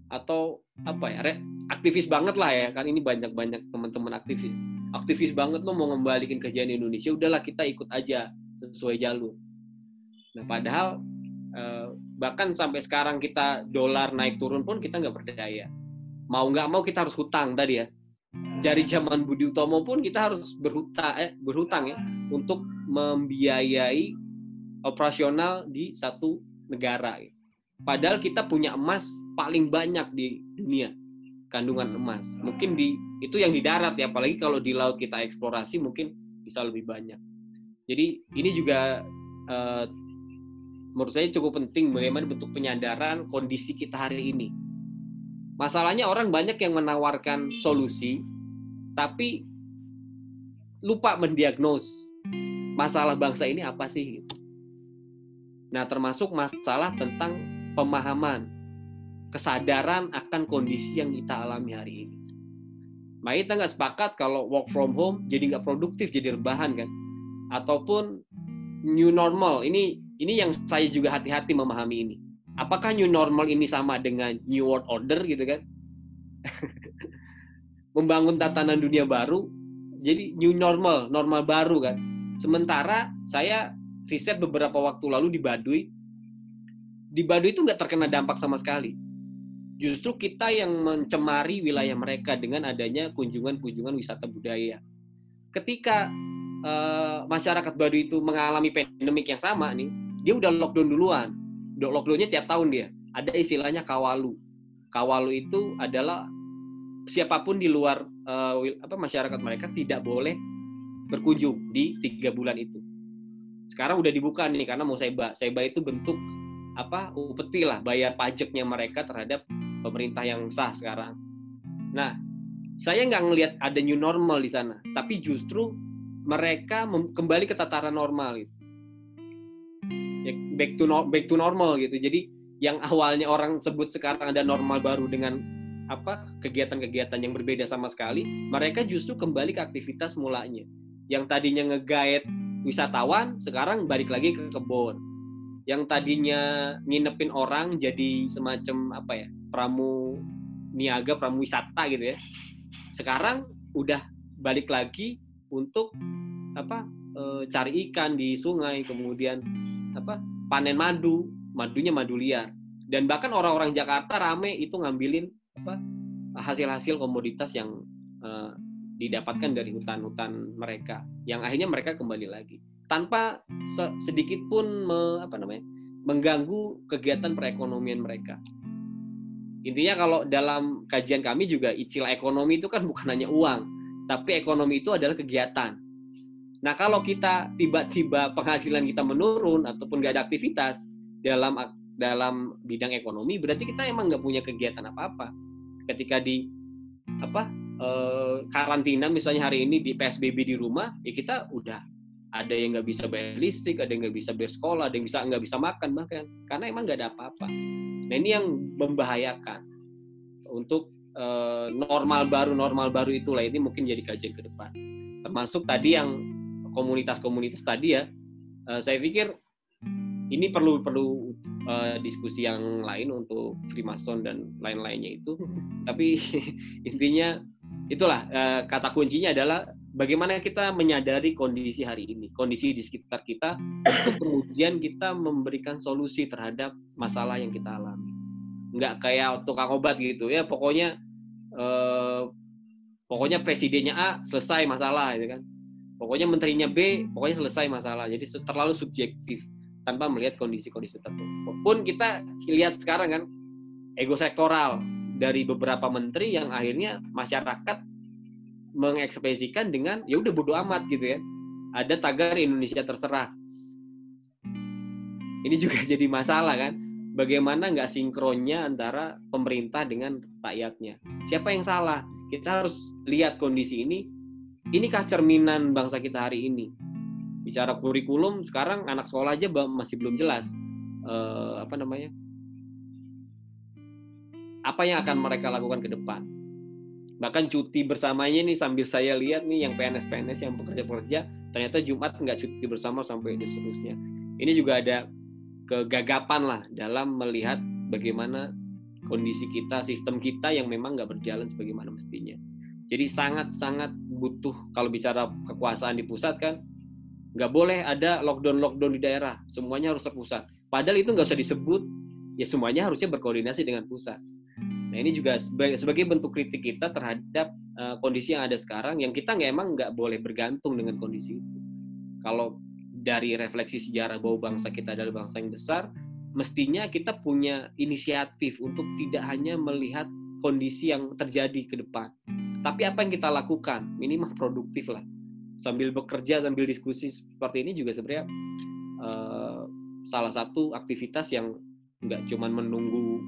atau apa ya aktivis banget lah ya. Kan ini banyak banyak teman-teman aktivis. Aktivis banget lo mau ngembalikin kejadian Indonesia udahlah kita ikut aja sesuai jalur. Nah padahal eh, bahkan sampai sekarang kita dolar naik turun pun kita nggak berdaya mau nggak mau kita harus hutang tadi ya dari zaman Budi Utomo pun kita harus berhutang eh, berhutang ya untuk membiayai operasional di satu negara. Padahal kita punya emas paling banyak di dunia kandungan emas. Mungkin di itu yang di darat ya apalagi kalau di laut kita eksplorasi mungkin bisa lebih banyak. Jadi ini juga uh, menurut saya cukup penting bagaimana bentuk penyadaran kondisi kita hari ini. Masalahnya orang banyak yang menawarkan solusi tapi lupa mendiagnos masalah bangsa ini apa sih nah termasuk masalah tentang pemahaman kesadaran akan kondisi yang kita alami hari ini Nah kita nggak sepakat kalau work from home jadi nggak produktif jadi rebahan kan, ataupun new normal ini ini yang saya juga hati-hati memahami ini. Apakah new normal ini sama dengan new world order gitu kan? <laughs> Membangun tatanan dunia baru, jadi new normal, normal baru kan. Sementara saya riset beberapa waktu lalu di Baduy, di Baduy itu nggak terkena dampak sama sekali. justru kita yang mencemari wilayah mereka dengan adanya kunjungan-kunjungan wisata budaya. Ketika uh, masyarakat baru itu mengalami pandemik yang sama nih, dia udah lockdown duluan. Lockdownnya tiap tahun dia. Ada istilahnya kawalu. Kawalu itu adalah siapa pun di luar uh, apa masyarakat mereka tidak boleh berkunjung di tiga bulan itu. Sekarang udah dibuka nih karena mau seba. Seba itu bentuk apa upeti lah bayar pajaknya mereka terhadap pemerintah yang sah sekarang. Nah, saya nggak ngelihat ada new normal di sana, tapi justru mereka kembali ke tataran normal gitu. Ya, back to back to normal gitu. Jadi yang awalnya orang sebut sekarang ada normal baru dengan apa kegiatan-kegiatan yang berbeda sama sekali, mereka justru kembali ke aktivitas mulanya. Yang tadinya ngegaet wisatawan, sekarang balik lagi ke kebun. Yang tadinya nginepin orang jadi semacam apa ya pramu niaga, pramu wisata gitu ya. Sekarang udah balik lagi untuk apa e, cari ikan di sungai, kemudian apa panen madu, madunya madu liar. Dan bahkan orang-orang Jakarta rame itu ngambilin apa hasil-hasil komoditas yang e, didapatkan dari hutan-hutan mereka, yang akhirnya mereka kembali lagi tanpa sedikit pun me, apa namanya mengganggu kegiatan perekonomian mereka. Intinya kalau dalam kajian kami juga istilah ekonomi itu kan bukan hanya uang, tapi ekonomi itu adalah kegiatan. Nah kalau kita tiba-tiba penghasilan kita menurun ataupun nggak ada aktivitas dalam dalam bidang ekonomi, berarti kita emang nggak punya kegiatan apa-apa. Ketika di apa eh, karantina misalnya hari ini di PSBB di rumah, ya kita udah ada yang nggak bisa bayar listrik, ada yang nggak bisa bayar sekolah, ada yang bisa nggak bisa makan bahkan karena emang nggak ada apa-apa. Nah ini yang membahayakan untuk uh, normal baru normal baru itulah ini mungkin jadi kajian ke depan. Termasuk tadi yang komunitas-komunitas tadi ya, uh, saya pikir ini perlu perlu uh, diskusi yang lain untuk Freemason dan lain-lainnya itu. <laughs> Tapi <laughs> intinya itulah uh, kata kuncinya adalah bagaimana kita menyadari kondisi hari ini, kondisi di sekitar kita, untuk kemudian kita memberikan solusi terhadap masalah yang kita alami. Nggak kayak tukang obat gitu ya, pokoknya eh, pokoknya presidennya A selesai masalah, gitu kan. Pokoknya menterinya B, pokoknya selesai masalah. Jadi terlalu subjektif tanpa melihat kondisi-kondisi tertentu. Pun kita lihat sekarang kan ego sektoral dari beberapa menteri yang akhirnya masyarakat mengekspresikan dengan ya udah bodo amat gitu ya. Ada tagar Indonesia terserah. Ini juga <laughs> jadi masalah kan. Bagaimana nggak sinkronnya antara pemerintah dengan rakyatnya? Siapa yang salah? Kita harus lihat kondisi ini. Inikah cerminan bangsa kita hari ini? Bicara kurikulum, sekarang anak sekolah aja masih belum jelas. Uh, apa namanya? Apa yang akan mereka lakukan ke depan? bahkan cuti bersamanya nih sambil saya lihat nih yang PNS-PNS yang bekerja-pekerja ternyata Jumat nggak cuti bersama sampai di seterusnya ini juga ada kegagapan lah dalam melihat bagaimana kondisi kita sistem kita yang memang nggak berjalan sebagaimana mestinya jadi sangat-sangat butuh kalau bicara kekuasaan di pusat kan nggak boleh ada lockdown lockdown di daerah. Semuanya harus terpusat padahal itu nggak usah disebut. Ya semuanya harusnya berkoordinasi dengan pusat. Nah ini juga sebagai bentuk kritik kita terhadap uh, kondisi yang ada sekarang yang kita nggak emang nggak boleh bergantung dengan kondisi itu. Kalau dari refleksi sejarah bahwa bangsa kita adalah bangsa yang besar, mestinya kita punya inisiatif untuk tidak hanya melihat kondisi yang terjadi ke depan, tapi apa yang kita lakukan? Minimal produktif lah. Sambil bekerja, sambil diskusi seperti ini juga sebenarnya uh, salah satu aktivitas yang nggak cuma menunggu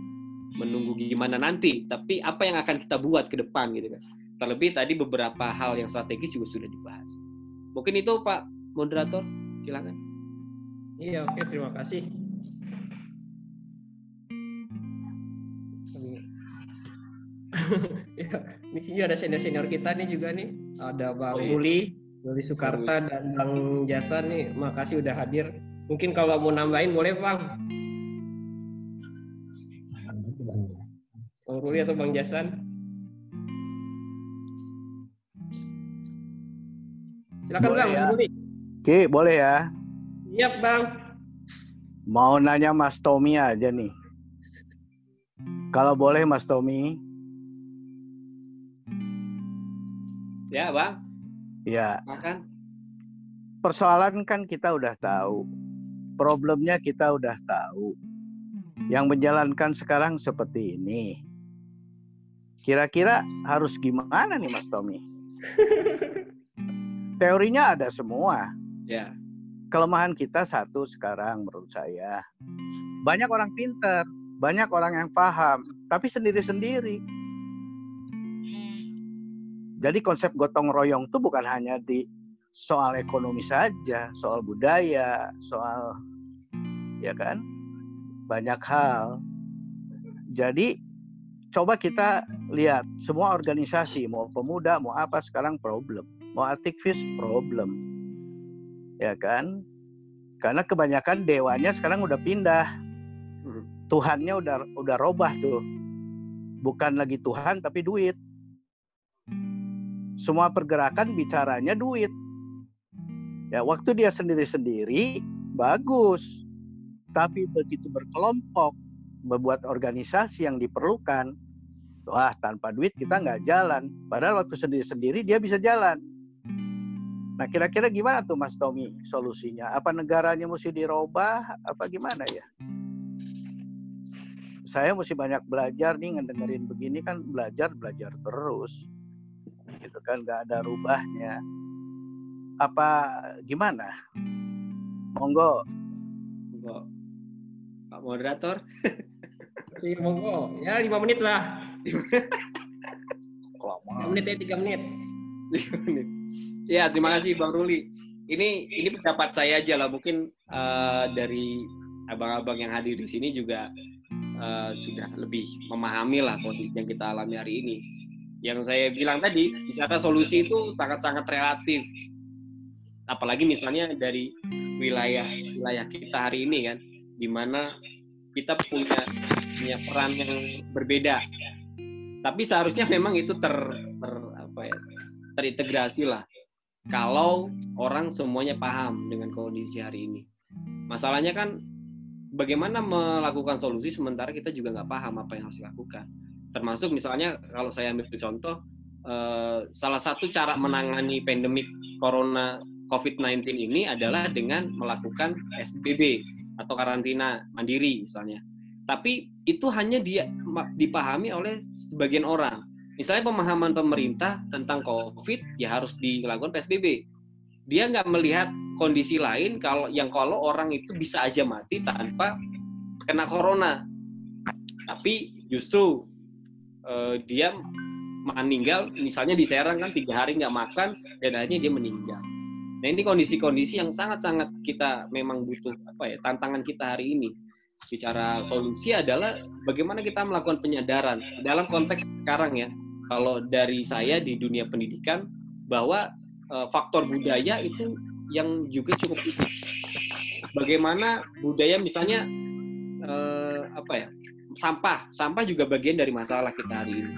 menunggu gimana nanti, tapi apa yang akan kita buat ke depan gitu kan. Terlebih tadi beberapa hal yang strategis juga sudah dibahas. Mungkin itu Pak moderator, silakan. Iya, oke, terima kasih. <laughs> ya, ini juga ada senior-senior kita nih juga nih. Ada Bang oh, iya. Uli, Uli Sukarta dan Bang Jasa nih. Makasih udah hadir. Mungkin kalau mau nambahin boleh Bang. Bang Ruli atau Bang Jasan? Silakan boleh Bang, ya. Ruli. Oke, boleh ya. Siap, Bang. Mau nanya Mas Tommy aja nih. Kalau boleh Mas Tommy. Ya, Bang. Ya. Makan. Persoalan kan kita udah tahu. Problemnya kita udah tahu. Yang menjalankan sekarang seperti ini. Kira-kira harus gimana nih Mas Tommy? <laughs> Teorinya ada semua. Ya. Kelemahan kita satu sekarang menurut saya. Banyak orang pinter, banyak orang yang paham, tapi sendiri-sendiri. Jadi konsep gotong royong itu bukan hanya di soal ekonomi saja, soal budaya, soal ya kan banyak hal. Jadi coba kita lihat semua organisasi mau pemuda mau apa sekarang problem, mau aktivis problem. Ya kan? Karena kebanyakan dewanya sekarang udah pindah. Hmm. Tuhannya udah udah robah tuh. Bukan lagi Tuhan tapi duit. Semua pergerakan bicaranya duit. Ya, waktu dia sendiri-sendiri bagus. Tapi begitu berkelompok, membuat organisasi yang diperlukan, wah tanpa duit kita nggak jalan. Padahal waktu sendiri-sendiri dia bisa jalan. Nah kira-kira gimana tuh Mas Tommy solusinya? Apa negaranya mesti dirubah? Apa gimana ya? Saya mesti banyak belajar nih ngedengerin begini kan belajar belajar terus gitu kan nggak ada rubahnya. Apa gimana? Monggo. Monggo. Pak moderator. <laughs> Si monggo. Ya lima menit lah. <laughs> Lima menit ya tiga menit. Tiga menit. Ya terima kasih bang Ruli. Ini ini pendapat saya aja lah. Mungkin uh, dari abang-abang yang hadir di sini juga uh, sudah lebih memahami lah kondisi yang kita alami hari ini yang saya bilang tadi bicara solusi itu sangat-sangat relatif. Apalagi misalnya dari wilayah wilayah kita hari ini kan di mana kita punya punya peran yang berbeda. Tapi seharusnya memang itu ter, ter apa ya terintegrasi lah. Kalau orang semuanya paham dengan kondisi hari ini. Masalahnya kan bagaimana melakukan solusi sementara kita juga nggak paham apa yang harus dilakukan termasuk misalnya kalau saya ambil contoh eh, salah satu cara menangani pandemik corona COVID-19 ini adalah dengan melakukan SBB atau karantina mandiri misalnya. Tapi itu hanya dia dipahami oleh sebagian orang. Misalnya pemahaman pemerintah tentang COVID ya harus dilakukan PSBB. Dia nggak melihat kondisi lain kalau yang kalau orang itu bisa aja mati tanpa kena corona. Tapi justru uh, dia meninggal misalnya di Serang kan tiga hari nggak makan dan akhirnya dia meninggal. Nah ini kondisi-kondisi yang sangat-sangat kita memang butuh apa ya tantangan kita hari ini. Bicara solusi adalah bagaimana kita melakukan penyadaran dalam konteks sekarang ya. Kalau dari saya di dunia pendidikan bahwa uh, faktor budaya itu yang juga cukup penting. Bagaimana budaya misalnya uh, apa ya sampah. Sampah juga bagian dari masalah kita hari ini.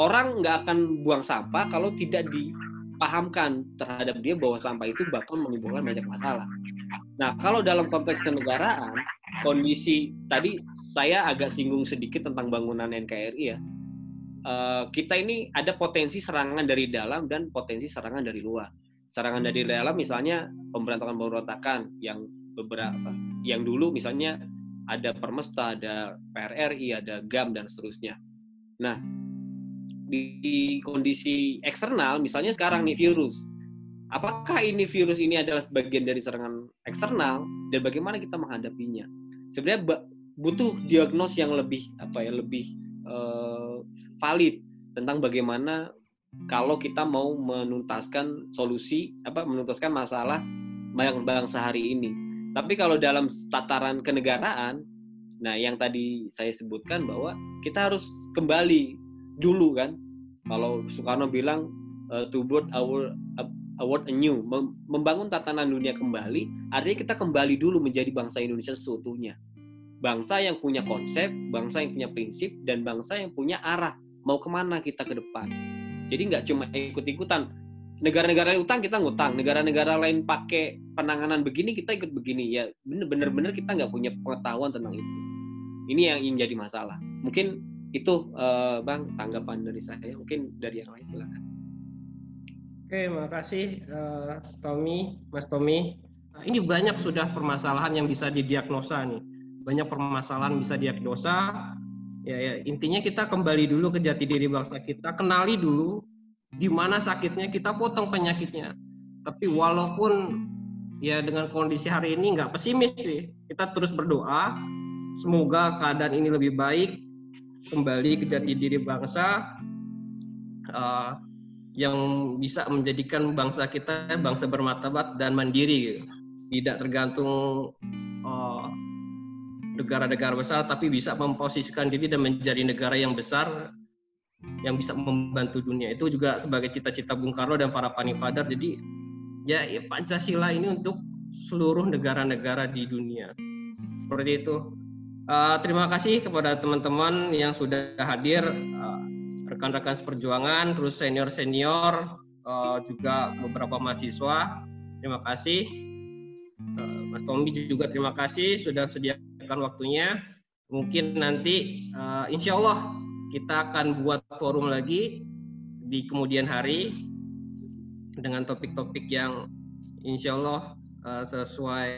Orang nggak akan buang sampah kalau tidak dipahamkan terhadap dia bahwa sampah itu bakal menimbulkan banyak masalah. Nah, kalau dalam konteks kenegaraan, kondisi tadi saya agak singgung sedikit tentang bangunan NKRI ya. Uh, kita ini ada potensi serangan dari dalam dan potensi serangan dari luar. Serangan dari dalam misalnya pemberontakan pemberontakan yang beberapa yang dulu misalnya ada Permesta, ada PRRI, ada GAM dan seterusnya. Nah, di kondisi eksternal, misalnya sekarang nih virus, apakah ini virus ini adalah sebagian dari serangan eksternal dan bagaimana kita menghadapinya? Sebenarnya butuh diagnos yang lebih apa ya lebih uh, valid tentang bagaimana kalau kita mau menuntaskan solusi apa menuntaskan masalah yang bangsa hari ini tapi kalau dalam tataran kenegaraan, nah yang tadi saya sebutkan bahwa kita harus kembali dulu kan. Kalau Soekarno bilang uh, to build our a world anew, membangun tatanan dunia kembali, artinya kita kembali dulu menjadi bangsa Indonesia seutuhnya. Bangsa yang punya konsep, bangsa yang punya prinsip, dan bangsa yang punya arah mau ke mana kita ke depan. Jadi nggak cuma ikut-ikutan negara-negara utang kita ngutang, negara-negara lain pakai penanganan begini kita ikut begini. Ya bener-bener kita nggak punya pengetahuan tentang itu. ini yang ingin jadi masalah. Mungkin itu uh, bang tanggapan dari saya. Mungkin dari yang lain silakan. Oke makasih uh, Tommy Mas Tommy. Nah, ini banyak sudah permasalahan yang bisa didiagnosa nih. Banyak permasalahan bisa diagnosa. Ya, ya intinya kita kembali dulu ke jati diri bangsa kita. Kenali dulu di mana sakitnya kita potong penyakitnya. Tapi walaupun ya dengan kondisi hari ini nggak pesimis sih. Kita terus berdoa semoga keadaan ini lebih baik kembali ke jati diri bangsa uh, yang bisa menjadikan bangsa kita bangsa bermartabat dan mandiri. Tidak tergantung uh, negara-negara besar tapi bisa memposisikan diri dan menjadi negara yang besar yang bisa membantu dunia. Itu juga sebagai cita-cita Bung Karno dan para panipadar jadi ya, ya Pancasila ini untuk seluruh negara-negara di dunia. Seperti itu. Uh, terima kasih kepada teman-teman yang sudah hadir uh, rekan-rekan seperjuangan terus senior-senior uh, juga beberapa mahasiswa. Terima kasih. Uh, Mas Tommy juga terima kasih sudah sediakan waktunya. Mungkin nanti uh, insya Allah kita akan buat forum lagi di kemudian hari dengan topik-topik yang insya Allah uh, sesuai.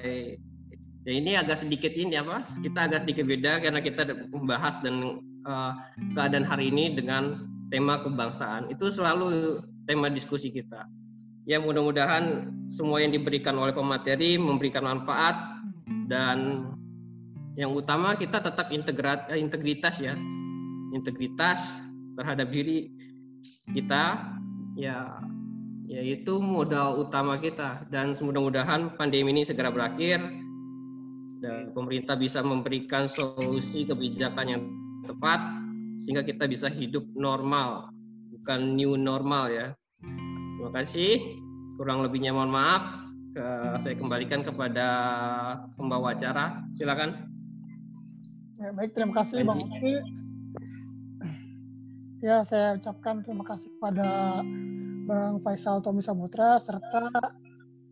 Ya ini agak sedikit ini apa kita agak sedikit beda karena kita membahas dan uh, keadaan hari ini dengan tema kebangsaan. Itu selalu tema diskusi kita. Ya mudah-mudahan semua yang diberikan oleh pemateri memberikan manfaat dan yang utama kita tetap integritas ya integritas terhadap diri kita ya yaitu modal utama kita. Dan mudah-mudahan pandemi ini segera berakhir dan pemerintah bisa memberikan solusi kebijakan yang tepat sehingga kita bisa hidup normal bukan new normal ya. Terima kasih. Kurang lebihnya mohon maaf. Saya kembalikan kepada pembawa acara. Silakan. Ya, baik terima kasih bang Oki Ya, saya ucapkan terima kasih kepada Bang Faisal Tommy Samutra serta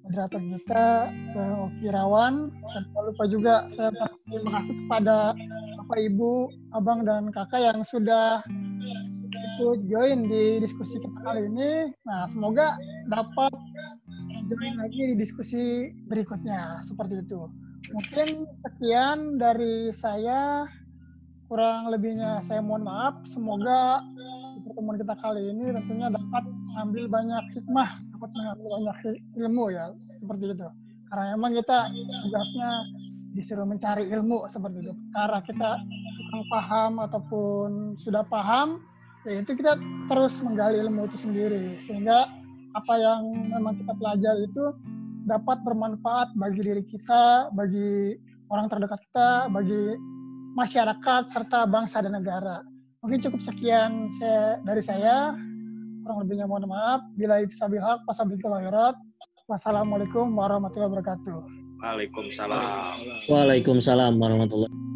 moderator kita Bang Oki Rawan dan lupa juga saya terima kasih kepada Bapak Ibu, Abang dan Kakak yang sudah ikut join di diskusi kita kali ini. Nah, semoga dapat join lagi di diskusi berikutnya seperti itu. Mungkin sekian dari saya kurang lebihnya saya mohon maaf. Semoga pertemuan kita kali ini tentunya dapat mengambil banyak hikmah, dapat mengambil banyak ilmu ya, seperti itu. Karena memang kita tugasnya disuruh mencari ilmu seperti itu. Karena kita kurang paham ataupun sudah paham, ya itu kita terus menggali ilmu itu sendiri. Sehingga apa yang memang kita pelajari itu dapat bermanfaat bagi diri kita, bagi orang terdekat kita, bagi masyarakat serta bangsa dan negara. Mungkin cukup sekian saya, dari saya. Kurang lebihnya mohon maaf. Bila bisa bihak, pasabitul khairat. Wassalamualaikum warahmatullahi wabarakatuh. Waalaikumsalam. Waalaikumsalam warahmatullahi